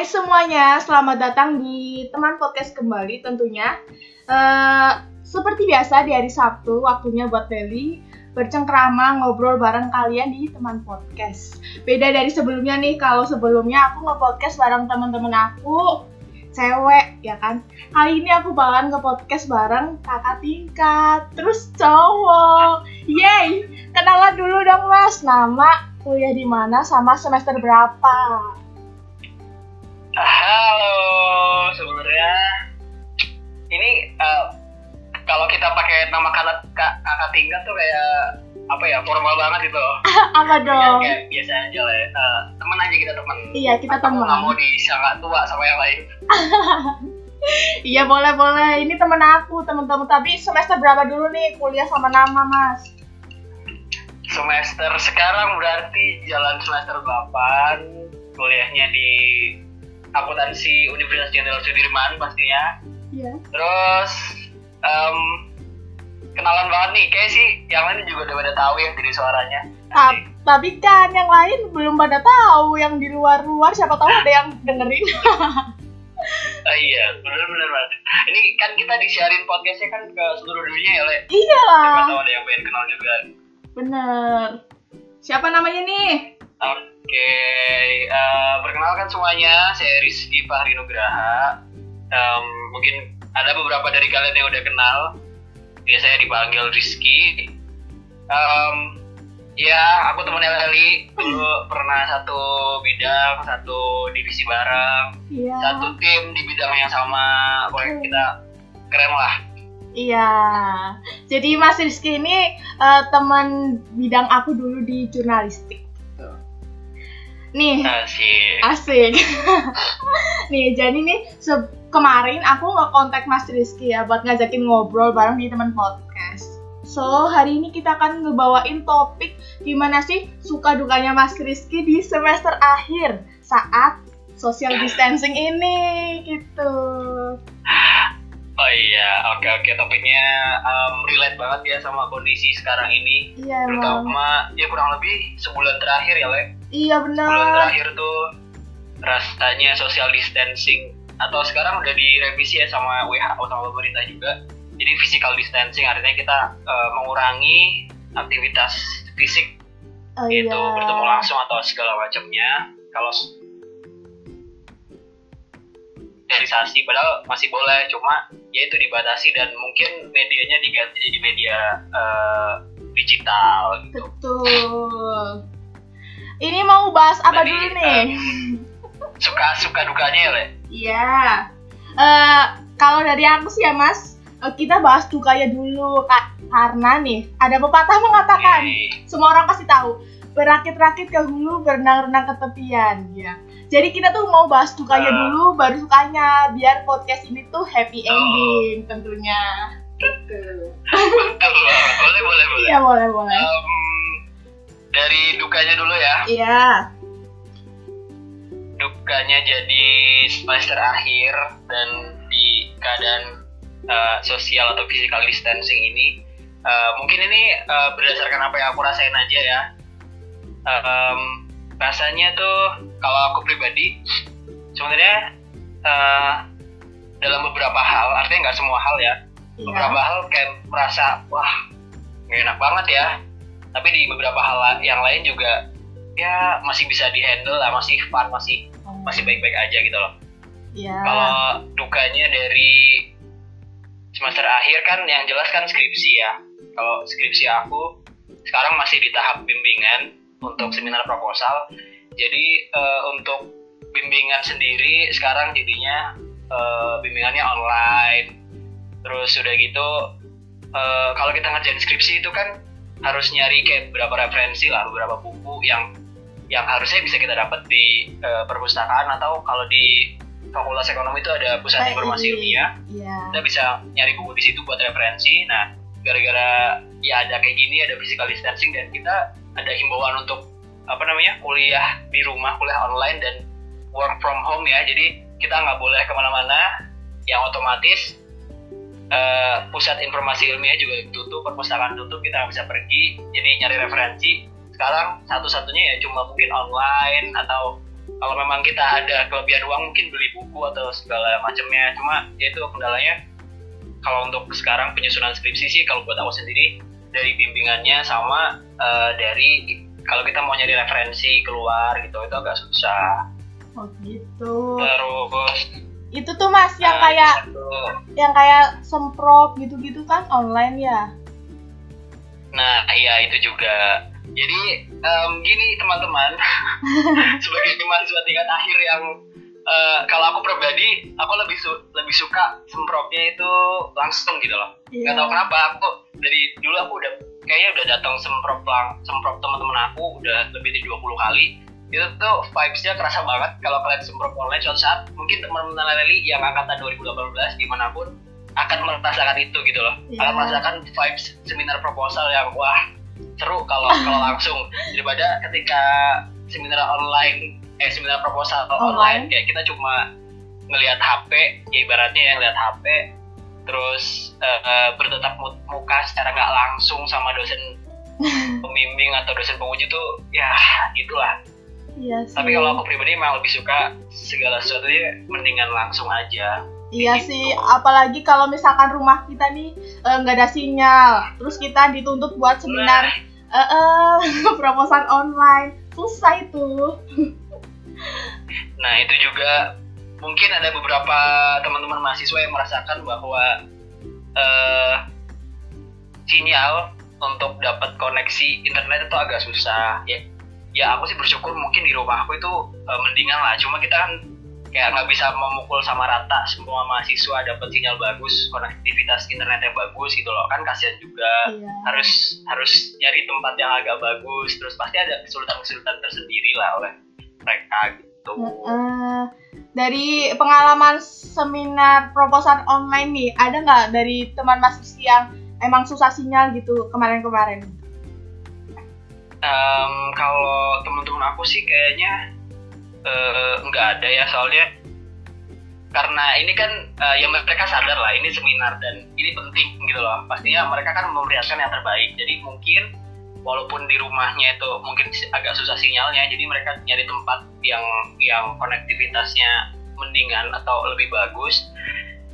Hai semuanya, selamat datang di teman podcast kembali tentunya. Eh, seperti biasa di hari Sabtu, waktunya buat Beli bercengkrama ngobrol bareng kalian di teman podcast. Beda dari sebelumnya nih, kalau sebelumnya aku nge-podcast bareng teman-teman aku cewek ya kan. Kali ini aku bakalan nge-podcast bareng kakak tingkat, terus cowok. Yeay, kenalan dulu dong mas, nama, kuliah di mana, sama semester berapa? Halo, sebenarnya ini eh, kalau kita pakai nama kakak kakak tingkat tuh kayak apa ya formal banget gitu. Apa dong? kayak biasa aja lah. ya. Eh, temen aja kita temen. Iya, kita teman. nggak mau disangka tua sama yang lain. Iya boleh boleh. Ini temen aku temen-temen. Tapi semester berapa dulu nih kuliah sama nama mas? Semester sekarang berarti jalan semester 8 kuliahnya di akuntansi Universitas Jenderal Sudirman pastinya. Iya. Terus em, kenalan banget nih, kayak sih yang lain juga udah pada tahu ya dari suaranya. Ta- tapi kan yang lain belum pada tahu. Yang di luar-luar siapa tahu ada yang dengerin. Oh iya, bener-bener banget. Ini kan kita disiarin podcastnya kan ke seluruh dunia ya, Le. iya Siapa lah. tahu ada yang pengen kenal juga. Bener. Siapa namanya nih? Oke, eh, perkenalkan semuanya, saya Rizky Fahri Nugraha. Em, mungkin ada beberapa dari kalian yang udah kenal. Biasanya dipanggil Rizky. Em, ya, aku temen Eli. Dulu pernah satu bidang, satu divisi bareng. Iya. satu tim di bidang yang sama pokoknya kita keren lah Iya. Jadi Mas Rizky ini eh, teman bidang aku dulu di jurnalistik. Nih. asik Asik. nih, jadi nih se- kemarin aku nge-kontak Mas Rizky ya buat ngajakin ngobrol bareng di teman podcast. So, hari ini kita akan ngebawain topik gimana sih suka dukanya Mas Rizky di semester akhir saat social distancing ini gitu. oh iya oke oke topiknya em, relate banget ya sama kondisi sekarang ini Iya terutama ya kurang lebih sebulan terakhir ya le Iya benar. terakhir tuh rasanya social distancing atau sekarang udah direvisi ya sama WHO sama pemerintah juga jadi physical distancing artinya kita eh, mengurangi aktivitas fisik Oh, itu iya. bertemu langsung atau segala macamnya kalau sosialisasi padahal masih boleh cuma ya itu dibatasi dan mungkin medianya diganti jadi media eh, digital gitu Betul. Ini mau bahas apa Jadi, dulu nih? suka suka dukanya ya le Iya. Eh, kalau dari aku sih ya Mas, eh, kita bahas dukanya dulu Kak. Karena nih, ada pepatah mengatakan, Oke. semua orang pasti tahu, berakit-rakit ke hulu, berenang-renang ke tepian. Ya. Jadi kita tuh mau bahas dukanya Ah. dulu, baru sukanya, biar podcast ini tuh happy Oh. ending tentunya. Gitu. betul boleh boleh boleh Iya boleh boleh. Em, dari dukanya dulu ya Iya. dukanya jadi semester akhir dan di keadaan uh, sosial atau physical distancing ini uh, mungkin ini uh, berdasarkan apa yang aku rasain aja ya Um, rasanya tuh kalau aku pribadi sebenarnya uh, dalam beberapa hal artinya nggak semua hal ya beberapa Iya. hal kayak merasa wah nggak enak banget ya tapi di beberapa hal yang lain juga ya masih bisa dihandle lah masih fun masih masih baik-baik aja gitu loh. Iya. kalau dukanya dari semester akhir kan yang jelas kan skripsi ya. Kalau skripsi aku sekarang masih di tahap bimbingan untuk seminar proposal. Jadi eh, untuk bimbingan sendiri sekarang jadinya eh, bimbingannya online. Terus udah gitu eh, kalau kita ngerjain skripsi itu kan harus nyari kayak beberapa referensi lah beberapa buku yang yang harusnya bisa kita dapat di eh, perpustakaan atau kalau di Fakultas Ekonomi itu ada pusat informasi ilmiah. Iya. kita bisa nyari buku di situ buat referensi. Nah gara-gara ya ada kayak gini ada physical distancing dan kita ada himbauan untuk apa namanya kuliah di rumah kuliah online dan work from home ya. Jadi kita nggak boleh ke mana-mana. Yang otomatis eh, pusat informasi ilmiah juga tutup perpustakaan tutup kita nggak bisa pergi jadi nyari referensi. Sekarang satu-satunya ya cuma mungkin online atau kalau memang kita ada kelebihan uang mungkin beli buku atau segala macamnya. Cuma ya itu kendalanya kalau untuk sekarang penyusunan skripsi sih kalau buat aku sendiri dari bimbingannya sama uh, dari kalau kita mau nyari referensi keluar gitu itu agak susah. Oh gitu. Terus itu tuh mas yang uh, kayak satu, yang kayak semprot gitu-gitu kan online ya? Nah iya itu juga. Jadi um, gini teman-teman. Sebagai mahasiswa tingkat akhir yang uh, kalau aku pribadi aku lebih su lebih suka semprotnya itu langsung gitu loh. Yeah. Gak tau kenapa aku dari dulu aku udah kayaknya udah datang semprot lang semprot teman-teman aku udah lebih dari 20 kali itu tuh vibesnya kerasa banget kalau kalian semprot online suatu saat mungkin teman-teman Leli yang angkatan 2018 di mana pun akan merasakan itu gitu loh. Yeah. akan merasakan vibes seminar proposal yang wah seru kalau kalau langsung. Daripada ketika seminar online eh seminar proposal online, online. kayak kita cuma ngelihat HP ya ibaratnya yang lihat HP terus uh, bertetap muka secara nggak langsung sama dosen pembimbing atau dosen penguji tuh ya itulah Iya sih. Tapi kalau aku pribadi emang lebih suka segala sesuatunya mendingan langsung aja. Iya gitu. sih, apalagi kalau misalkan rumah kita nih eh, nggak uh, ada sinyal, terus kita dituntut buat seminar nah. uh, uh, proposal online, susah itu. Nah itu juga mungkin ada beberapa teman-teman mahasiswa yang merasakan bahwa uh, sinyal untuk dapat koneksi internet itu agak susah ya ya aku sih bersyukur mungkin di rumah aku itu uh, mendingan lah. Cuma kita kan kayak nggak bisa memukul sama rata. Semua mahasiswa dapat sinyal bagus konektivitas internetnya bagus gitu loh. Kan kasihan juga. Iya. harus harus nyari tempat yang agak bagus. Terus pasti ada kesulitan-kesulitan tersendiri lah oleh mereka gitu. Uh, dari pengalaman seminar proposal online nih ada nggak dari teman mahasiswa yang emang susah sinyal gitu kemarin-kemarin um, kalau teman-teman aku sih kayaknya uh, nggak ada ya soalnya karena ini kan uh, ya mereka sadar lah ini seminar dan ini penting gitu loh. Pastinya mereka kan memperlihatkan yang terbaik. Jadi mungkin walaupun di rumahnya itu mungkin agak susah sinyalnya jadi mereka nyari tempat yang yang konektivitasnya mendingan atau lebih bagus.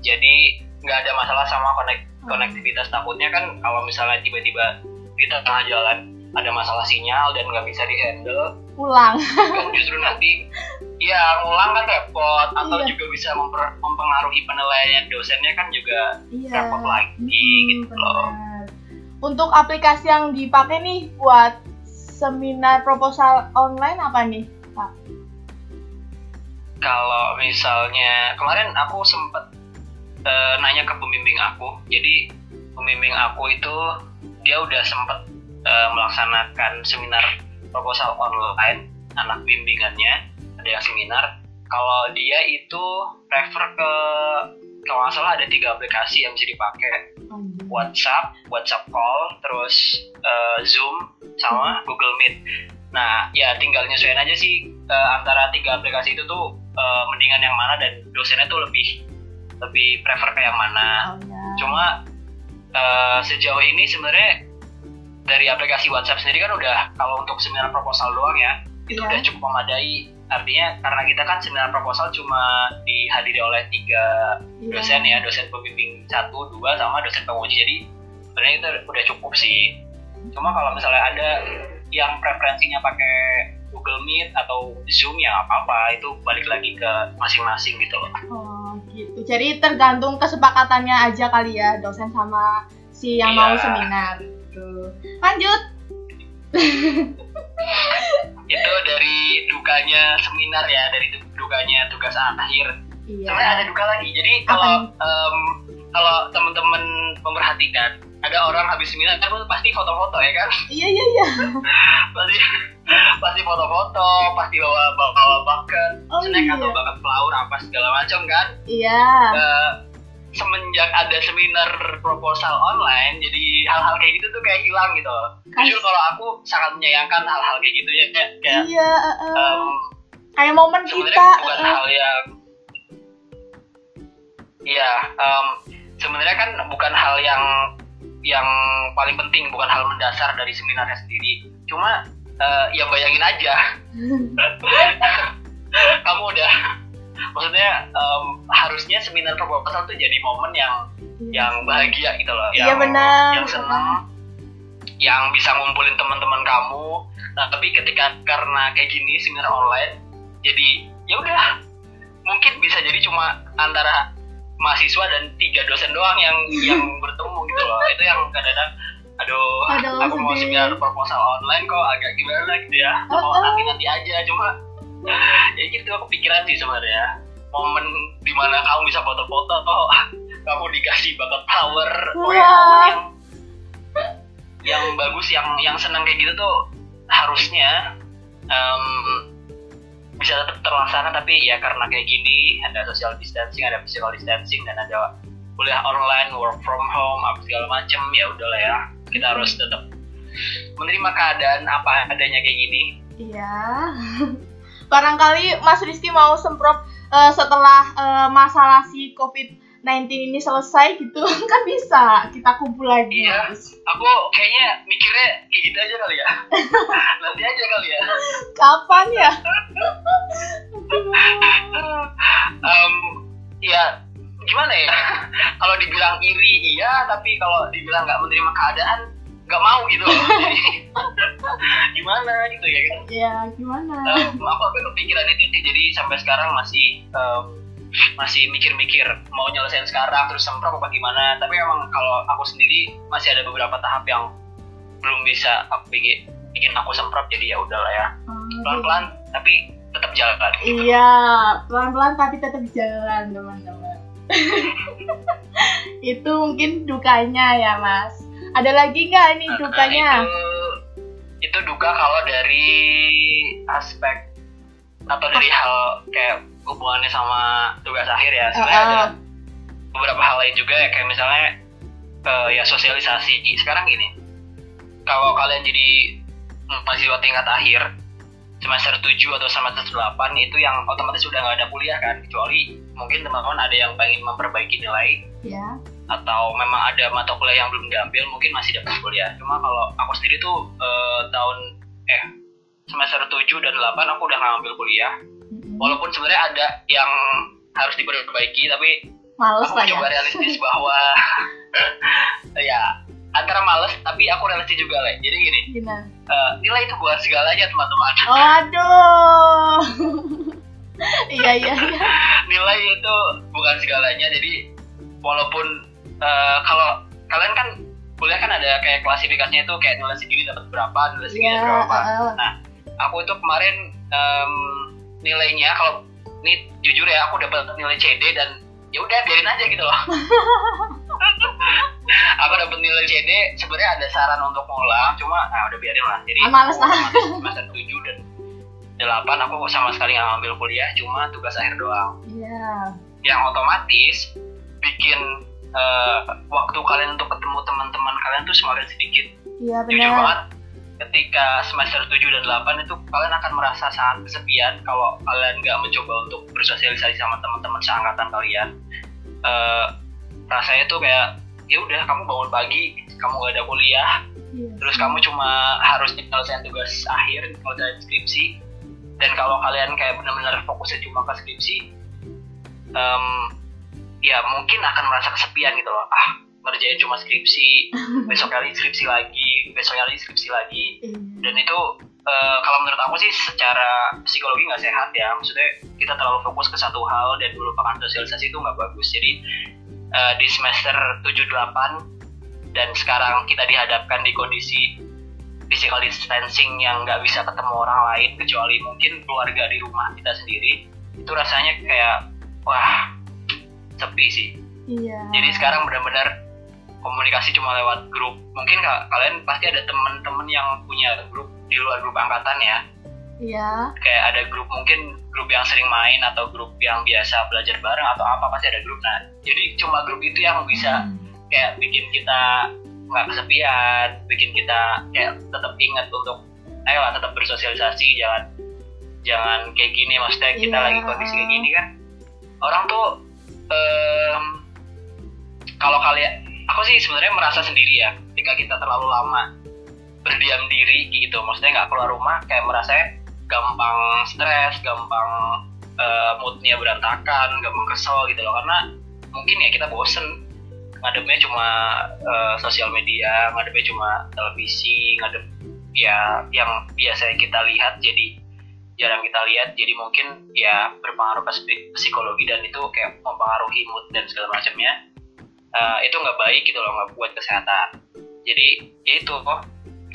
Jadi nggak ada masalah sama konek konektivitas. Takutnya kan kalau misalnya tiba-tiba di tengah jalan ada masalah sinyal dan nggak bisa dihandle ulang kan justru nanti ya ngulang kan repot atau iya. juga bisa memper, mempengaruhi penilaian dosennya kan juga iya. repot lagi hmm, gitu benar. loh untuk aplikasi yang dipakai nih buat seminar proposal online apa nih pak kalau misalnya kemarin aku sempat uh, nanya ke pembimbing aku jadi pembimbing aku itu dia udah sempat uh, melaksanakan seminar proposal online anak bimbingannya ada yang seminar kalau dia itu refer ke kalau nggak salah ada tiga aplikasi yang bisa dipakai WhatsApp, WhatsApp call, terus uh, Zoom sama Google Meet. Nah ya tinggal nyesuaiin aja sih uh, antara tiga aplikasi itu tuh uh, mendingan yang mana dan dosennya tuh lebih lebih prefer ke yang mana. Oh, ya. Cuma uh, sejauh ini sebenarnya dari aplikasi WhatsApp sendiri kan udah kalau untuk seminar proposal doang ya itu yeah. udah cukup memadai artinya karena kita kan seminar proposal cuma dihadiri oleh tiga yeah. dosen ya dosen pembimbing satu dua sama dosen penguji jadi sebenarnya itu udah cukup sih cuma kalau misalnya ada yang preferensinya pakai Google Meet atau Zoom ya apa-apa itu balik lagi ke masing-masing gitu loh. Oh gitu. Jadi tergantung kesepakatannya aja kali ya dosen sama si yang yeah. mau seminar gitu. Lanjut. itu dari dukanya seminar ya, dari dukanya tugas akhir. Iya. Sebenarnya ada duka lagi. Jadi kalau um, kalau teman-teman memperhatikan, ada orang habis seminar kan pasti foto-foto ya kan? Iya iya iya. pasti pasti foto-foto, pasti bawa bawa, bawa bucket, oh, snack iya. atau bucket flower apa segala macam kan? Iya. Uh, semenjak ada seminar proposal online jadi hal-hal kayak gitu tuh kayak hilang gitu. Jujur kalau aku sangat menyayangkan hal-hal kayak gitu ya kayak, kayak iya, uh, um, kayak momen kita bukan uh, hal yang iya um, sebenarnya kan bukan hal yang yang paling penting bukan hal mendasar dari seminarnya sendiri. Cuma uh, ya bayangin aja maksudnya um, harusnya seminar proposal tuh jadi momen yang yang bahagia gitu loh. Iya, yang benar. yang senang yang bisa ngumpulin teman-teman kamu. Nah tapi ketika karena kayak gini seminar online jadi ya udah. Mungkin bisa jadi cuma antara mahasiswa dan tiga dosen doang yang yang bertemu gitu loh. Itu yang kadang-kadang aduh, Aduh, aku mau sedih. seminar proposal online kok agak gimana gitu ya. Oh, mau oh. nanti nanti aja. Cuma ya gitu aku pikiran sih sebenarnya. Momen di mana kamu bisa foto-foto oh, kamu dikasih bakat power oh ya yang yang bagus yang yang senang kayak gitu tuh harusnya em, bisa tetap terlaksana. Tapi ya karena kayak gini ada social distancing ada physical distancing dan ada kuliah online work from home apa segala macem ya udahlah ya. Kita harus tetap menerima keadaan apa adanya kayak gini. Iya. Barangkali Mas Rizky mau semprot eh, setelah eh, masalah si COVID-19 ini selesai gitu kan bisa kita kumpul lagi. Iya. Aku kayaknya mikirnya kayak gitu aja kali ya nanti aja kali ya Kapan ya? Em, ya gimana ya kalau dibilang iri iya tapi kalau dibilang nggak menerima keadaan nggak mau gitu. Jadi, gimana gitu ya kan? Ya gimana? Em, aku agak kepikiran itu sih. Jadi sampai sekarang masih em, masih mikir-mikir mau nyelesain sekarang terus semprot apa gimana. Tapi emang kalau aku sendiri masih ada beberapa tahap yang belum bisa aku bikin bikin aku semprot. Jadi ya udahlah ya. Hmm, pelan-pelan tapi tetap jalan. Iya, pelan-pelan tapi tetap jalan teman-teman. Itu mungkin dukanya ya Mas. Ada lagi nggak ini Nah, dukanya? itu itu duka kalau dari aspek atau dari hal kayak hubungannya sama tugas akhir ya sebenarnya Uh-uh. ada beberapa hal lain juga ya kayak misalnya eh, ya sosialisasi sekarang gini kalau kalian jadi mahasiswa tingkat akhir semester 7 atau semester 8 itu yang otomatis sudah nggak ada kuliah kan kecuali mungkin teman-teman ada yang pengen memperbaiki nilai Ya. Atau memang ada mata kuliah yang belum diambil mungkin masih dapat kuliah cuma kalau aku sendiri tuh eh, tahun eh semester 7 dan 8 aku udah nggak ambil kuliah walaupun sebenarnya ada yang harus diperbaiki tapi Males aku lah ya. mencoba realistis bahwa ya antara males tapi aku realistis juga lah jadi gini Gimana? eh, nilai itu bukan segalanya teman-teman Oh, aduh. iya iya iya. nilai itu bukan segalanya jadi walaupun eh, kalau kalian kan kuliah kan ada kayak klasifikasinya itu kayak nilai segini dapat berapa nilai segini dapat berapa. uh, nah aku itu kemarin em, nilainya kalau ini jujur ya aku dapat nilai CD dan ya udah biarin aja gitu loh. Aku dapat nilai CD sebenarnya ada saran untuk ngulang cuma nah udah biarin lah. Jadi males lah. semester 7 dan 8 aku sama sekali nggak ngambil kuliah cuma tugas akhir doang. Iya. yang otomatis bikin eh, waktu kalian untuk ketemu teman-teman kalian tuh semakin sedikit Iya jujur benar. banget ketika semester 7 dan 8 itu kalian akan merasa sangat kesepian kalau kalian nggak mencoba untuk bersosialisasi sama teman-teman seangkatan kalian Eh, rasanya tuh kayak ya udah kamu bangun pagi kamu nggak ada kuliah Iya. terus kamu cuma harus menyelesaikan tugas akhir menyelesaikan skripsi dan kalau kalian kayak benar-benar fokusnya cuma ke skripsi em, ya mungkin akan merasa kesepian gitu loh. Ah ngerjain cuma skripsi besok kali skripsi lagi besoknya lagi skripsi lagi. Iya. dan itu eh, kalau menurut aku sih secara psikologi nggak sehat ya. Maksudnya kita terlalu fokus ke satu hal dan melupakan sosialisasi itu nggak bagus. Jadi eh, di semester 7-8 dan sekarang kita dihadapkan di kondisi physical distancing yang nggak bisa ketemu orang lain kecuali mungkin keluarga di rumah kita sendiri itu rasanya kayak wah sepi sih. Iya. jadi sekarang benar-benar komunikasi cuma lewat grup. Mungkin ka- kalian pasti ada teman-teman yang punya grup di luar grup angkatan ya. Iya. kayak ada grup mungkin grup yang sering main atau grup yang biasa belajar bareng atau apa pasti ada grup. Nah jadi cuma grup itu yang bisa kayak bikin kita nggak kesepian bikin kita kayak tetap ingat untuk ayolah tetap bersosialisasi jangan jangan kayak gini. Maksudnya kita Iya. lagi kondisi kayak gini kan. Orang tuh em, kalau kalian aku sih sebenarnya merasa sendiri ya ketika kita terlalu lama berdiam diri gitu. Maksudnya nggak keluar rumah kayak merasa gampang stres gampang uh, moodnya berantakan gampang kesel gitu loh. Karena mungkin ya kita bosen. Ngadepnya cuma uh, sosial media ngadepnya cuma televisi ngadep ya yang biasanya kita lihat jadi jarang kita lihat. Jadi mungkin ya berpengaruh ke psikologi dan itu kayak mempengaruhi mood dan segala macamnya. Uh, itu nggak baik gitu loh nggak buat kesehatan. Jadi ya itu kok.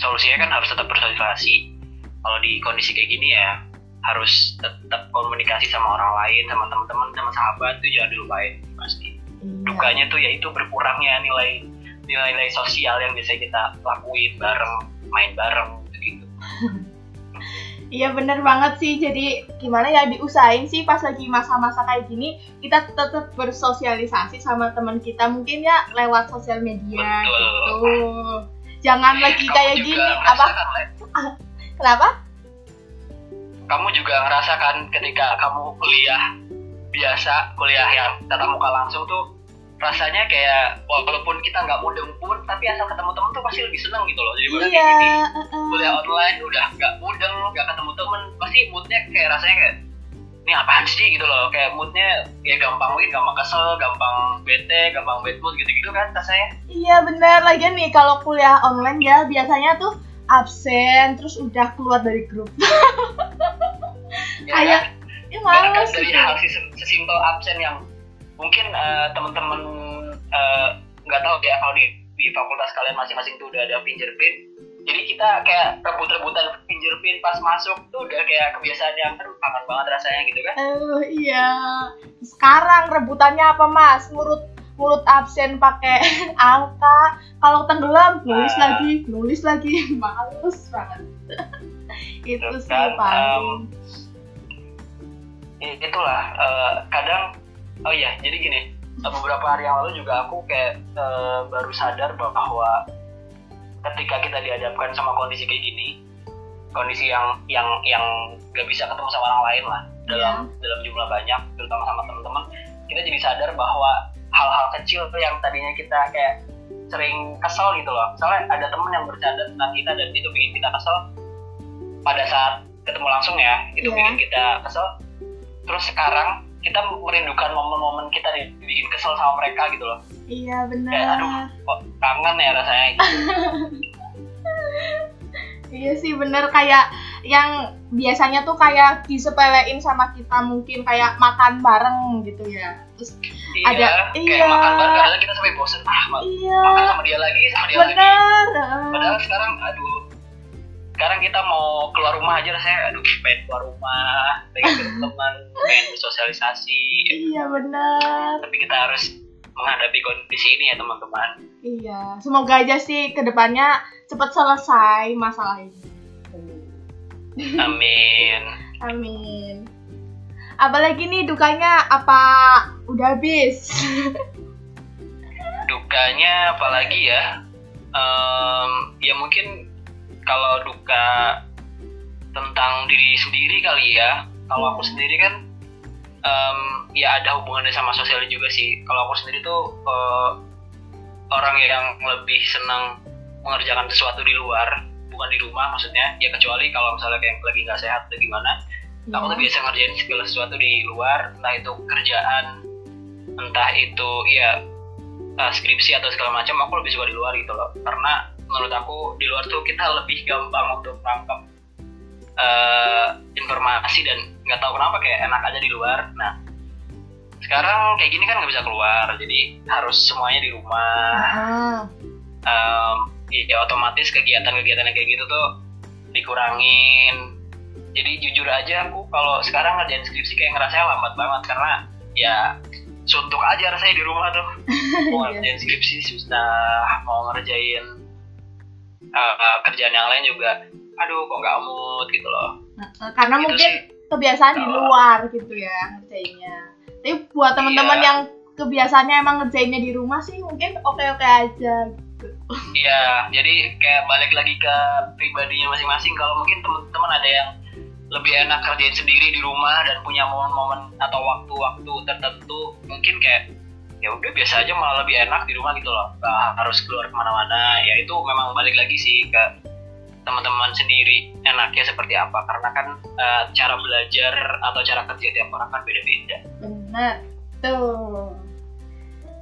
Solusinya kan harus tetap bersosialisasi. Kalau di kondisi kayak gini ya harus tetap komunikasi sama orang lain sama teman-teman sama sahabat itu jangan dilupain pasti. Iya. dukanya tuh yaitu berkurangnya nilai nilai-nilai sosial yang biasa kita lakuin bareng main bareng gitu Iya bener banget sih, jadi gimana ya diusahain sih pas lagi masa-masa kayak gini kita tetap bersosialisasi sama teman kita mungkin ya lewat sosial media Betul. gitu. Jangan lagi Kamu kayak gini apa? Kenapa? Kamu juga ngerasakan ketika kamu kuliah biasa, kuliah yang tatap muka langsung tuh rasanya kayak walaupun kita nggak mudeng pun tapi asal ketemu temen tuh pasti lebih seneng gitu loh jadi iya, kayak gini uh, kuliah online udah nggak mudeng nggak ketemu temen pasti moodnya kayak rasanya kayak ini apaan sih? gitu loh. Kayak moodnya ya gampang mungkin gampang kesel gampang bete gampang bad mood gitu gitu kan rasanya. Iya bener. Lagi nih kalau kuliah online ya biasanya tuh absen terus udah keluar dari grup. Ya, kayak kan? ya males dari hal sesimpel absen yang mungkin uh, teman-teman eh, nggak uh, tahu ya kalau di di fakultas kalian masing-masing tuh udah ada fingerprint jadi kita kayak rebut-rebutan fingerprint pas masuk tuh udah kayak kebiasaan yang aduh kangen banget rasanya gitu kan. Uh, iya. Sekarang rebutannya apa mas? Ngurut mulut absen pakai angka kalau tenggelam nulis uh, lagi nulis lagi. Males banget. Itu sih kan, paling. um, itulah uh, kadang oh iya jadi gini beberapa hari yang lalu juga aku kayak uh, baru sadar bahwa ketika kita dihadapkan sama kondisi kayak gini kondisi yang yang yang gak bisa ketemu sama orang lain lah dalam yeah. dalam jumlah banyak terutama sama teman-teman kita jadi sadar bahwa hal-hal kecil yang tadinya kita kayak sering kesel gitu loh misalnya ada teman yang bercanda tentang kita dan itu bikin kita kesel pada saat ketemu langsung ya itu yeah. bikin kita kesel terus sekarang kita merindukan momen-momen kita dibikin kesel sama mereka gitu loh iya benar kayak aduh kok kangen ya rasanya gitu. iya sih bener kayak yang biasanya tuh kayak disepelein sama kita mungkin kayak makan bareng gitu ya terus iya, ada kayak iya makan bareng kadang kita sampai bosen ah iya. makan sama dia lagi sama dia bener. lagi padahal sekarang aduh sekarang kita mau keluar rumah aja rasanya aduh pengen keluar rumah pengen ketemu teman pengen bersosialisasi. Iya benar. Tapi kita harus menghadapi kondisi ini ya teman-teman. Iya semoga aja sih ke depannya cepat selesai masalah ini. Amin. Amin. Apalagi nih dukanya apa udah habis? Dukanya apalagi ya? Um, ya mungkin kalau duka tentang diri sendiri kali ya. Kalau aku sendiri kan um, ya ada hubungannya sama sosial juga sih. Kalau aku sendiri tuh uh, orang yang lebih senang mengerjakan sesuatu di luar bukan di rumah maksudnya. Ya kecuali kalau misalnya kayak lagi nggak sehat atau gimana yeah. aku tuh biasa ngerjain segala sesuatu di luar. Entah itu kerjaan entah itu ya uh, skripsi atau segala macam aku lebih suka di luar gitu loh. Karena menurut aku di luar tuh kita lebih gampang untuk menangkap uh, informasi dan nggak tahu kenapa kayak enak aja di luar. Nah sekarang kayak gini kan nggak bisa keluar jadi harus semuanya di rumah. Um, ya otomatis kegiatan-kegiatan yang kayak gitu tuh dikurangin. Jadi jujur aja aku kalau sekarang ngerjain skripsi kayak ngerasa lambat banget karena ya suntuk aja rasanya di rumah tuh. Mau iya. ngerjain skripsi susah mau ngerjain uh, kerjaan yang lain juga aduh kok nggak mood gitu loh. Karena gitu mungkin sih. kebiasaan di luar gitu ya ngerjainnya. Tapi buat teman-teman iya. yang kebiasaannya emang ngerjainnya di rumah sih mungkin oke-oke aja gitu. Iya jadi kayak balik lagi ke pribadinya masing-masing. Kalau mungkin teman-teman ada yang lebih enak kerjain sendiri di rumah dan punya momen-momen atau waktu-waktu tertentu mungkin kayak ya udah biasa aja malah lebih enak di rumah gitu loh nggak harus keluar ke mana-mana ya itu memang balik lagi sih ke teman-teman sendiri enaknya seperti apa karena kan uh, cara belajar atau cara kerja tiap orang kan beda-beda. Benar. Tuh.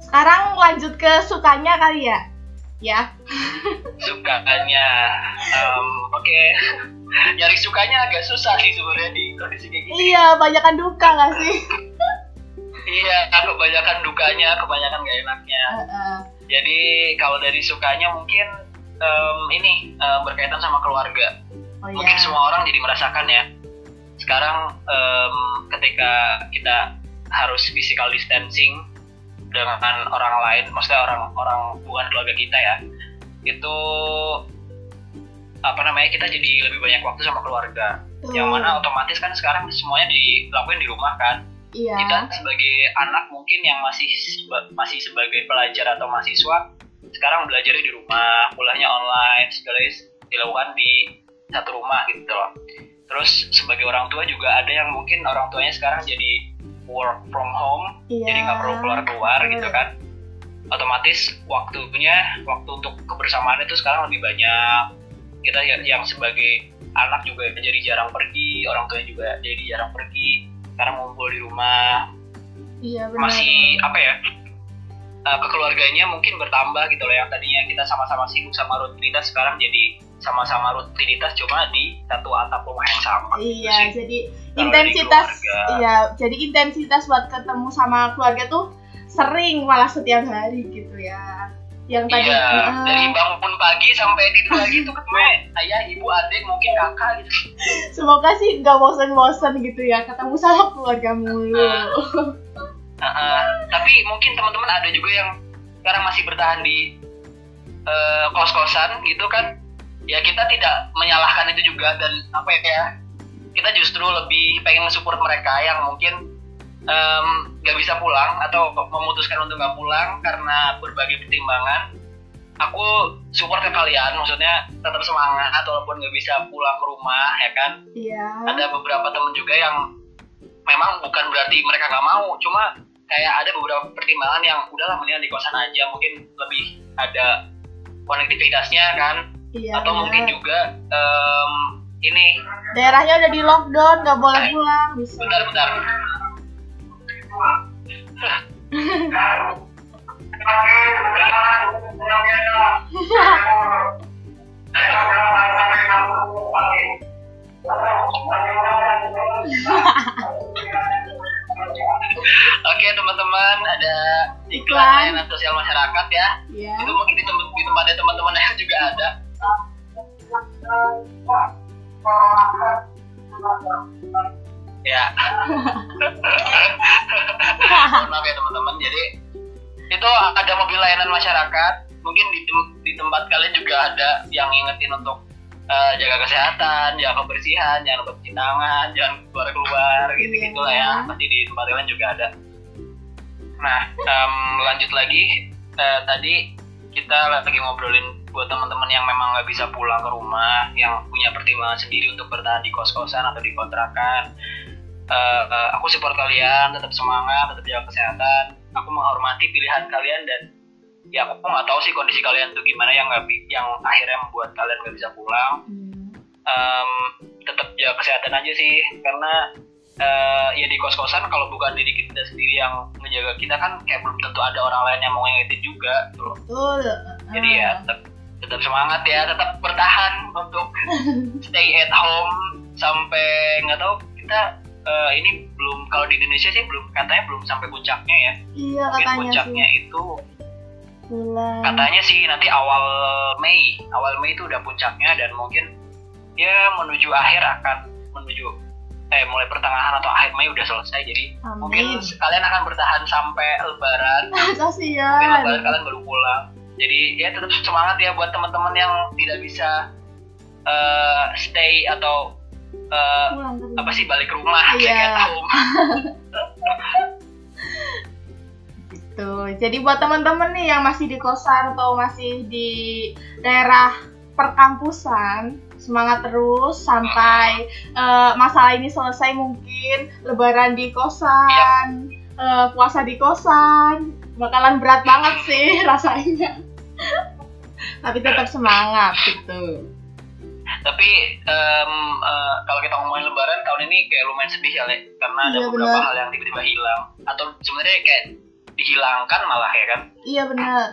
Sekarang lanjut ke sukanya kali ya. Ya. Sukanya, um, oke. Okay. Nyari sukanya agak susah sih sebenarnya di kondisi kayak gini. Iya, banyakan duka gak sih? iya, kebanyakan dukanya, kebanyakan gak enaknya. Uh -uh. Jadi kalau dari sukanya mungkin um, ini uh, berkaitan sama keluarga. Oh, iya. Mungkin semua orang jadi merasakan ya. Sekarang um, ketika kita harus physical distancing dengan orang lain, maksudnya orang-orang bukan keluarga kita ya, itu apa namanya kita jadi lebih banyak waktu sama keluarga. Hmm. Yang mana otomatis kan sekarang semuanya dilakuin di rumah kan. Iya. Kita sebagai anak mungkin yang masih masih sebagai pelajar atau mahasiswa sekarang belajarnya di rumah kuliahnya online segala dilakukan di satu rumah gitu loh. Terus sebagai orang tua juga ada yang mungkin orang tuanya sekarang jadi work from home yeah. jadi nggak perlu keluar keluar gitu kan. Otomatis waktunya waktu untuk kebersamaan itu sekarang lebih banyak. Kita yang, yang sebagai anak juga jadi jarang pergi orang tuanya juga jadi jarang pergi sekarang ngumpul di rumah iya, benar. masih apa ya uh, kekeluarganya mungkin bertambah gitu loh yang tadinya kita sama-sama sibuk sama rutinitas sekarang jadi sama-sama rutinitas cuma di satu atap rumah yang sama. Iya, gitu jadi intensitas iya, jadi intensitas buat ketemu sama keluarga tuh sering malah setiap hari gitu ya. Yang tadi iya, uh, dari bangun pagi sampai tidur lagi tuh ketemu ayah, ibu, adik, mungkin kakak gitu. Semoga sih nggak bosen-bosen gitu ya ketemu sama keluarga mulu. Uh. Uh, tapi mungkin teman-teman ada juga yang sekarang masih bertahan di uh, kos-kosan gitu kan. Ya kita tidak menyalahkan itu juga dan apa ya kita justru lebih pengen support mereka yang mungkin nggak um, bisa pulang atau memutuskan untuk nggak pulang karena berbagai pertimbangan. Aku support ke kalian, maksudnya tetap semangat walaupun nggak bisa pulang ke rumah ya kan. Iya. Ada beberapa teman juga yang memang bukan berarti mereka nggak mau, cuma kayak ada beberapa pertimbangan yang udahlah mendingan di kosan aja mungkin lebih ada konektivitasnya kan iya, atau iya. mungkin juga um, ini daerahnya udah di lockdown nggak boleh eh, pulang bisa bentar bentar Oke teman-teman ada iklan layanan sosial masyarakat ya. Yeah. Itu mungkin di, tempat di tempatnya teman-teman yang juga ada. Ya. maaf ya teman-teman. Jadi itu ada mobil layanan masyarakat. Mungkin di, di tempat kalian juga ada yang ngingetin untuk uh, jaga kesehatan, jaga kebersihan, jangan lupa cuci tangan, jangan keluar keluar gitu gitulah ya. Pasti di tempat lain juga ada. Nah, um, lanjut lagi uh, tadi kita lagi ngobrolin buat teman-teman yang memang nggak bisa pulang ke rumah, yang punya pertimbangan sendiri untuk bertahan di kos-kosan atau di kontrakan. Uh, uh, aku support kalian, tetap semangat, tetap jaga kesehatan. Aku menghormati pilihan kalian dan ya aku nggak tahu sih kondisi kalian tuh gimana yang nggak yang akhirnya membuat kalian nggak bisa pulang um, tetap jaga kesehatan aja sih karena uh, ya di kos kosan kalau bukan diri kita sendiri yang menjaga kita kan kayak belum tentu ada orang lain yang mau ngingetin juga gitu loh Betul. jadi ya ah. tetap tetap semangat ya tetap bertahan untuk stay at home sampai nggak tahu kita uh, ini belum kalau di Indonesia sih belum katanya belum sampai puncaknya ya. Iya, mungkin puncaknya sih. itu bulan. katanya sih nanti awal Mei. Awal Mei itu udah puncaknya dan mungkin ya menuju akhir akan menuju eh mulai pertengahan atau akhir Mei udah selesai. Jadi Amin. mungkin kalian akan bertahan sampai Lebaran. Kasihan mungkin Lebaran kalian baru pulang. Jadi ya tetap semangat ya buat teman-teman yang tidak bisa uh, stay atau uh, apa sih balik rumah yeah. at home gitu. Jadi buat teman-teman nih yang masih di kosan atau masih di daerah perkampusan, semangat terus sampai uh, masalah ini selesai mungkin lebaran di kosan, uh, puasa di kosan, bakalan berat banget sih rasanya. Tapi tetap semangat gitu. Tapi um, uh, kalau kita ngomongin lebaran tahun ini kayak lumayan sedih ya karena ada Iya, beberapa benar. hal yang tiba-tiba hilang atau sebenarnya kayak dihilangkan malah ya kan Iya benar.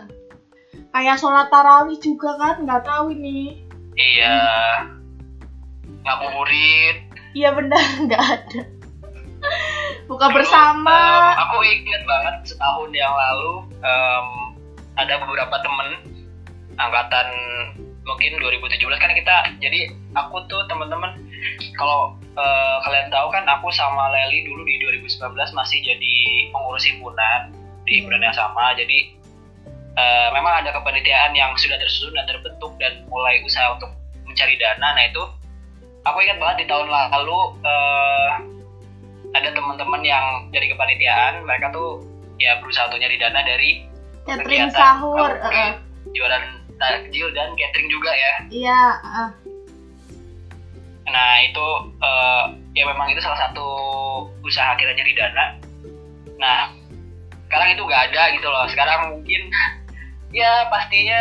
Kayak sholat tarawih juga kan nggak tahu ini. iya ngabuburit Iya benar nggak ada. Buka Dulu, bersama. em, aku ingat banget setahun yang lalu em, ada beberapa temen angkatan mungkin 2017 kan kita jadi aku tuh teman-teman kalau eh, kalian tahu kan aku sama Leli dulu di 2019 masih jadi pengurus himpunan di himpunan yang sama. Jadi eh, memang ada kepanitiaan yang sudah tersusun dan terbentuk dan mulai usaha untuk mencari dana. Nah itu aku ingat banget di tahun lalu eh, ada teman-teman yang dari kepanitiaan. Mereka tuh ya berusaha untuk nyari dana dari Catering kegiatan sahur. ngabuburit, eh, jualan takjil dan catering juga ya Iya. eh. nah itu eh, ya memang itu salah satu usaha kita nyari dana nah sekarang itu nggak ada gitu loh sekarang mungkin ya pastinya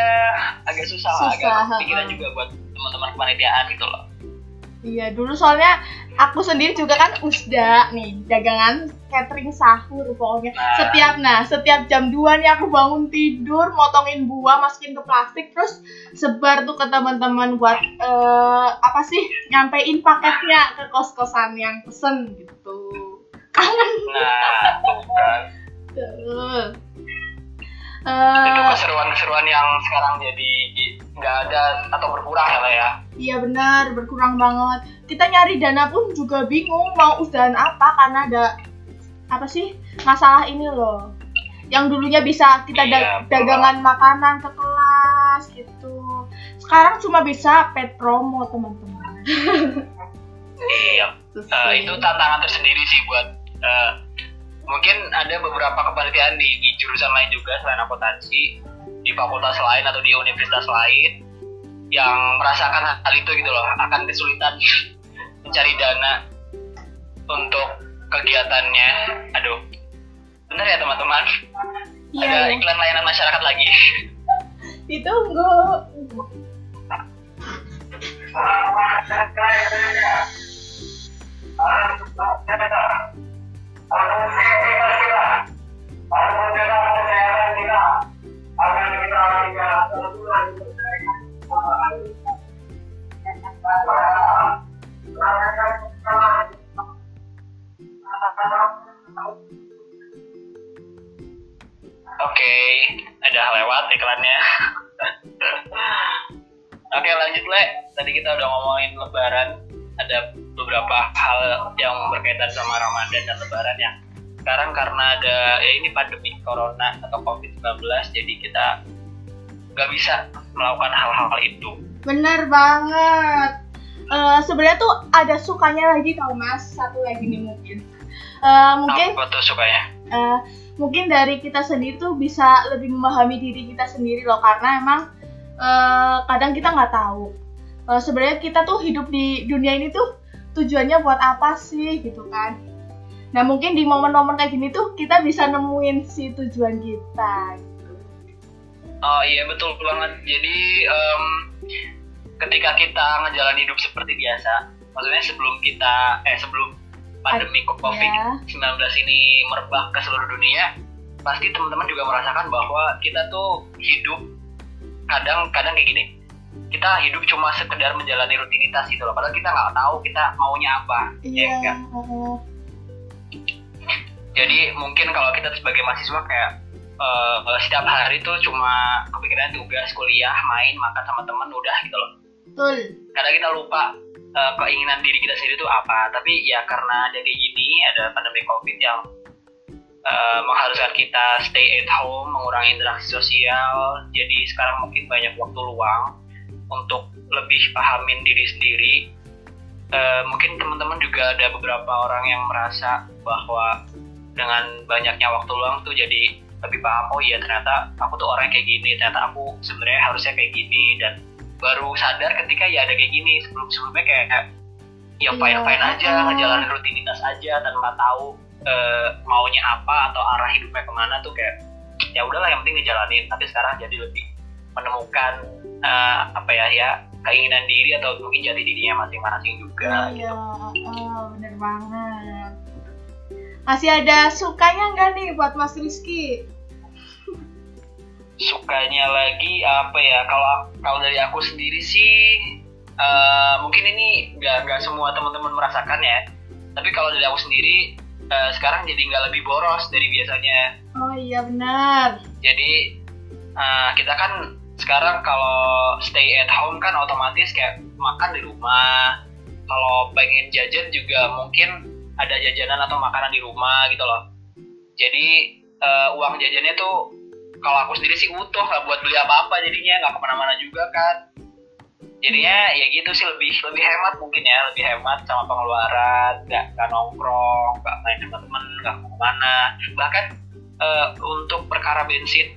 agak susah, agak Susah, kepikiran heeh. juga buat teman-teman kepanitiaan gitu loh Iya dulu soalnya aku sendiri juga kan usda nih dagangan catering sahur pokoknya. Nah. setiap nah setiap jam 2 nih aku bangun tidur motongin buah masukin ke plastik terus sebar tuh ke teman-teman buat eh, apa sih nyampein paketnya ke kos-kosan yang pesen gitu. Kangen. Nah tuh kan tuh itu Eh, keseruan-keseruan yang sekarang jadi nggak ada atau berkurang ya lah ya? Iya benar, berkurang banget. Kita nyari dana pun juga bingung mau usahain apa karena ada apa sih masalah ini loh. Yang dulunya bisa kita da- Iya, dagangan makanan ke kelas gitu. Sekarang cuma bisa pet promo teman-teman. iya sih. itu tantangan tersendiri sih buat eh, mungkin ada beberapa kepanitiaan di, di jurusan lain juga selain akuntansi di fakultas lain atau di universitas lain yang merasakan hal itu gitu loh akan kesulitan mencari dana untuk kegiatannya. Aduh. Bener ya teman-teman? Iya, ada iya. iklan layanan masyarakat lagi. Ditunggu. Oke, ada lewat iklannya. Oke lanjut le. Tadi kita udah ngomongin Lebaran. Ada beberapa hal yang berkaitan sama Ramadan dan Lebaran yang sekarang karena ada ya ini pandemi Corona atau COVID-19 jadi kita nggak bisa melakukan hal-hal itu. Bener banget. Eh, Sebenarnya tuh ada sukanya lagi tau mas. Satu lagi nih mungkin. Eh, mungkin Apa tuh sukanya? eh, mungkin dari kita sendiri tuh bisa lebih memahami diri kita sendiri loh karena emang eh, kadang kita nggak tahu Eh, sebenarnya kita tuh hidup di dunia ini tuh tujuannya buat apa sih gitu kan nah mungkin di momen-momen kayak gini tuh kita bisa nemuin si tujuan kita gitu. Oh iya betul banget. Jadi em, ketika kita ngejalanin hidup seperti biasa, maksudnya sebelum kita eh sebelum pandemi COVID-19 ini merebak ke seluruh dunia, pasti teman-teman juga merasakan bahwa kita tuh hidup kadang-kadang kayak gini. Kita hidup cuma sekedar menjalani rutinitas gitu loh. Padahal kita nggak tahu kita maunya apa. ya iya kan? eh, Jadi mungkin kalau kita sebagai mahasiswa kayak eh, setiap hari tuh cuma kepikiran tugas, kuliah, main, makan sama temen udah gitu loh. Betul Kadang kita lupa eh, keinginan diri kita sendiri tuh apa. Tapi ya karena ada kayak gini, ada pandemi covid yang eh, mengharuskan kita stay at home, mengurangi interaksi sosial. Jadi sekarang mungkin banyak waktu luang untuk lebih pahamin diri sendiri. Eh, mungkin teman-teman juga ada beberapa orang yang merasa bahwa dengan banyaknya waktu luang tuh jadi lebih paham oh iya ternyata aku tuh orang kayak gini ternyata aku sebenarnya harusnya kayak gini dan baru sadar ketika ya ada kayak gini sebelum sebelumnya kayak ya Iya. fine fine aja ngejalanin rutinitas aja tanpa tahu eh, maunya apa atau arah hidupnya ke mana tuh kayak ya udahlah yang penting ngejalanin tapi sekarang jadi lebih menemukan eh, apa ya ya keinginan diri atau mungkin jati dirinya masing-masing juga Iya, oh, bener banget. Masih ada sukanya nggak nih buat Mas Rizky? Sukanya lagi apa ya? Kalau kalau dari aku sendiri sih eh, mungkin ini nggak nggak semua teman-teman merasakan ya. Tapi kalau dari aku sendiri eh, sekarang jadi nggak lebih boros dari biasanya. Oh iya benar. jadi eh, kita kan sekarang kalau stay at home kan otomatis kayak makan di rumah. Kalau pengen jajan juga mungkin ada jajanan atau makanan di rumah gitu loh. Jadi eh, uang jajannya tuh kalau aku sendiri sih utuh nggak buat beli apa-apa jadinya nggak ke mana-mana juga kan jadinya ya gitu sih lebih lebih hemat mungkin ya lebih hemat sama pengeluaran nggak nggak nongkrong nggak main sama temen nggak ke mana bahkan eh, untuk perkara bensin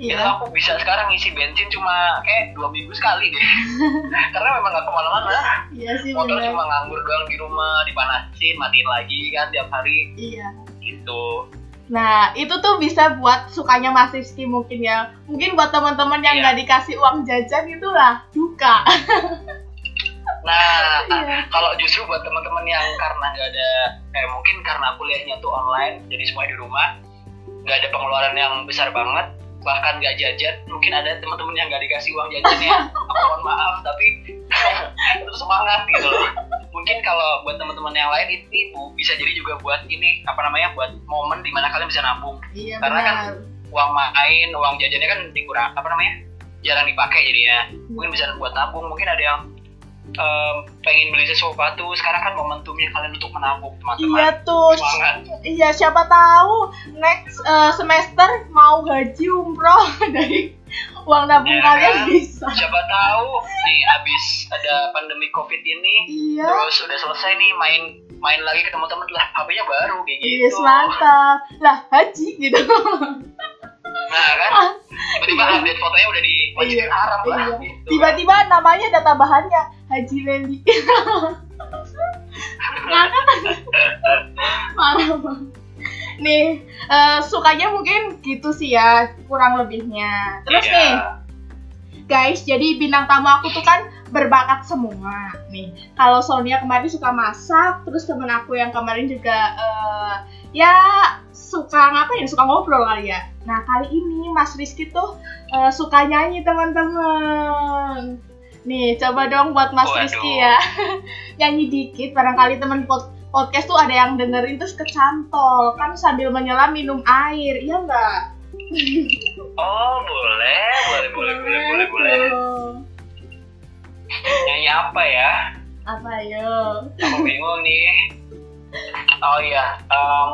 itu Iya. aku bisa sekarang ngisi bensin cuma kayak dua minggu sekali deh karena memang nggak ke mana-mana Iya sih motor benar. cuma nganggur doang di rumah dipanasin matiin lagi kan tiap hari Iya. gitu Nah, itu tuh bisa buat sukanya Mas Rizky mungkin ya. Mungkin buat teman-teman yang Iya. nggak dikasih uang jajan itulah duka. nah Iya. kalau justru buat teman-teman yang karena nggak ada eh mungkin karena kuliahnya tuh online jadi semuanya di rumah nggak ada pengeluaran yang besar banget bahkan nggak jajan mungkin ada teman-teman yang nggak dikasih uang jajannya aku mohon maaf tapi tetap semangat gitu loh mungkin kalau buat teman-teman yang lain ini bisa jadi juga buat ini apa namanya buat momen di mana kalian bisa nabung Iya Karena kan benar. uang main uang jajannya kan dikurang apa namanya jarang dipakai jadinya mungkin bisa buat nabung mungkin ada yang em, pengen beli sesuatu sekarang kan momentumnya kalian untuk menabung teman-teman Iya tuh. semangat Iya, siapa tahu next eh, semester mau haji umroh dari uang nabung Ya kalian kan? bisa. siapa tahu nih abis ada pandemi covid ini Iya. terus udah selesai nih main main lagi ketemu temen lah HP-nya baru kayak Iya, gitu mantap. Lah, haji gitu. nah kan tiba-tiba update fotonya udah di Iya, Haram lah iya. gitu. Tiba-tiba namanya ada tambahannya Haji Leli. Ngakak. Parah banget. Nih, eh, sukanya mungkin gitu sih ya, kurang lebihnya. Terus Iya. nih, guys, jadi bintang tamu aku tuh kan berbakat semua. Nih, kalau Sonia kemarin suka masak, terus temen aku yang kemarin juga eh, ya suka ngapain? Suka ngobrol kali ya. Nah, kali ini Mas Rizky tuh eh, suka nyanyi teman-teman. Nih, coba dong buat Mas Waduh. Rizky ya. nyanyi dikit, barangkali temen pod- podcast tuh ada yang dengerin terus kecantol. Kan sambil menyelam minum air, iya nggak? oh boleh boleh boleh boleh boleh boleh tuh. nyanyi apa ya Apa yo? aku bingung nih oh iya em,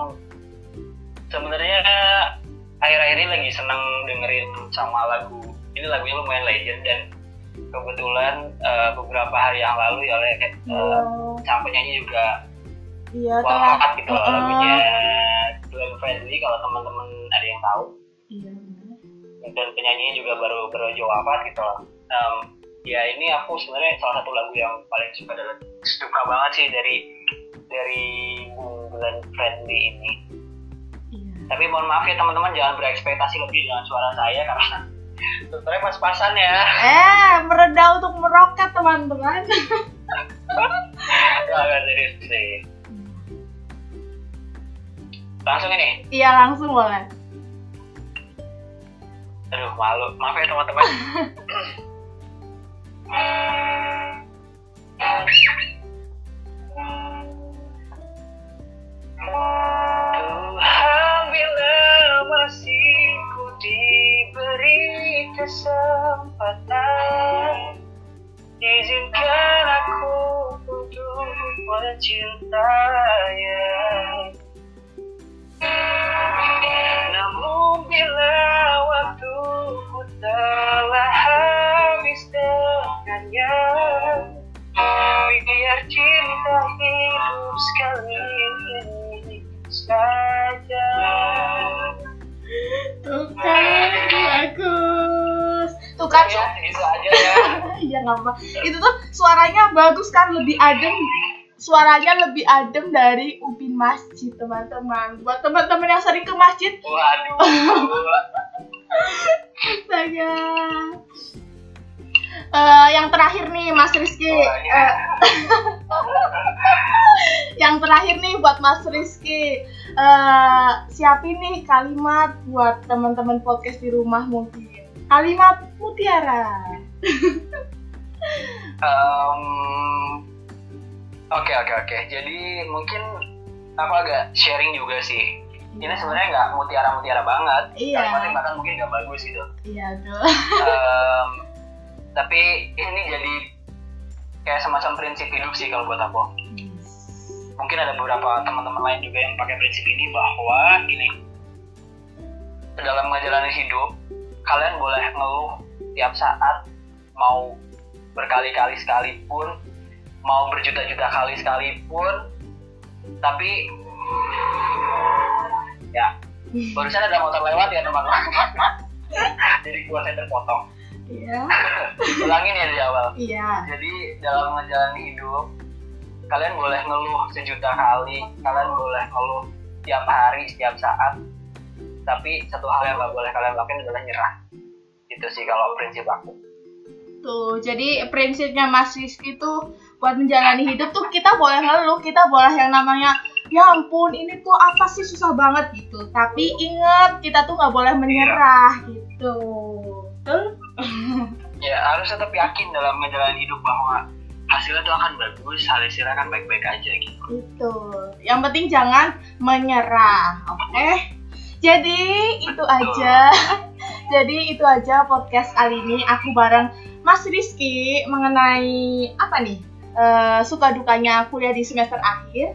sebenarnya akhir-akhir ini lagi seneng dengerin sama lagu ini lagunya lumayan legend dan kebetulan eh, beberapa hari yang lalu ya oleh eh, sang penyanyi juga Iya, wafat gitu Heeh. lagunya Glenn Fredly kalau teman-teman ada yang tahu Iya, benar. dan penyanyinya juga baru baru wafat gitu loh Em, ya ini aku sebenarnya salah satu lagu yang paling suka dan suka banget sih dari dari Glenn Fredly ini Iya. tapi mohon maaf ya teman-teman jangan berekspektasi lebih dengan suara saya karena sebenarnya pas-pasan ya Eh, meredah untuk meroket teman-teman. agak serius sih langsung ini? Iya, langsung boleh. aduh malu. Maaf ya teman-teman. Tuhan bila masih ku diberi kesempatan Izinkan aku untuk mencintainya bila waktuku telah habis dengannya Biar cinta hidup sekali ini saja Tuh kan, bagus. Tuh kan, Ya, itu aja ya iya nggak apa. Itu tuh suaranya bagus kan, lebih adem. Suaranya lebih adem dari Upin Masjid, teman-teman. Buat teman-teman yang sering ke masjid, Waduh Astaga. Eh, yang terakhir nih Mas Rizky. Oh. Eh, yang terakhir nih buat Mas Rizky. Eh, siapin nih kalimat buat teman-teman podcast di rumah mungkin. Kalimat mutiara. Em, Oke oke oke. Jadi mungkin aku agak sharing juga sih. Ini sebenarnya nggak mutiara-mutiara banget. Iya. Kalimatnya bahkan mungkin nggak bagus gitu. Iya tuh. Em, tapi ini jadi kayak semacam prinsip hidup sih kalau buat aku. Mungkin ada beberapa teman-teman lain juga yang pakai prinsip ini bahwa ini dalam menjalani hidup kalian boleh ngeluh tiap saat mau berkali-kali sekalipun mau berjuta-juta kali sekalipun tapi ya barusan ada motor lewat ya teman-teman. Jadi gua saya terpotong. Iya. ulangin ya dari awal. Iya. jadi dalam menjalani hidup kalian boleh ngeluh sejuta kali kalian boleh ngeluh tiap hari setiap saat tapi satu hal yang nggak boleh kalian lakukan adalah nyerah. Itu sih kalau prinsip aku. Tuh, jadi prinsipnya Mas Rizky tuh buat menjalani hidup tuh kita boleh ngeluh, kita boleh yang namanya ya ampun ini tuh apa sih susah banget gitu. Tapi inget kita tuh nggak boleh menyerah gitu. Betul? ya harus tetap yakin dalam menjalani hidup bahwa hasilnya tuh akan bagus hasilnya akan baik-baik aja gitu Itu. Yang penting jangan menyerah, oke? Jadi itu aja. Jadi itu aja podcast kali ini aku bareng Mas Rizky mengenai apa nih? Eh, suka dukanya kuliah ya di semester akhir.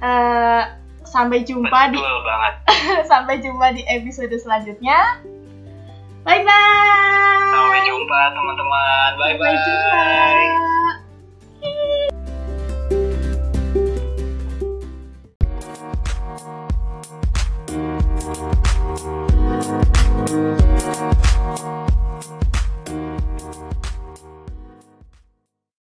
Uh, sampai jumpa Betul di banget. sampai jumpa di episode selanjutnya. Bye bye. Sampai jumpa teman-teman. Bye bye. Sampai jumpa.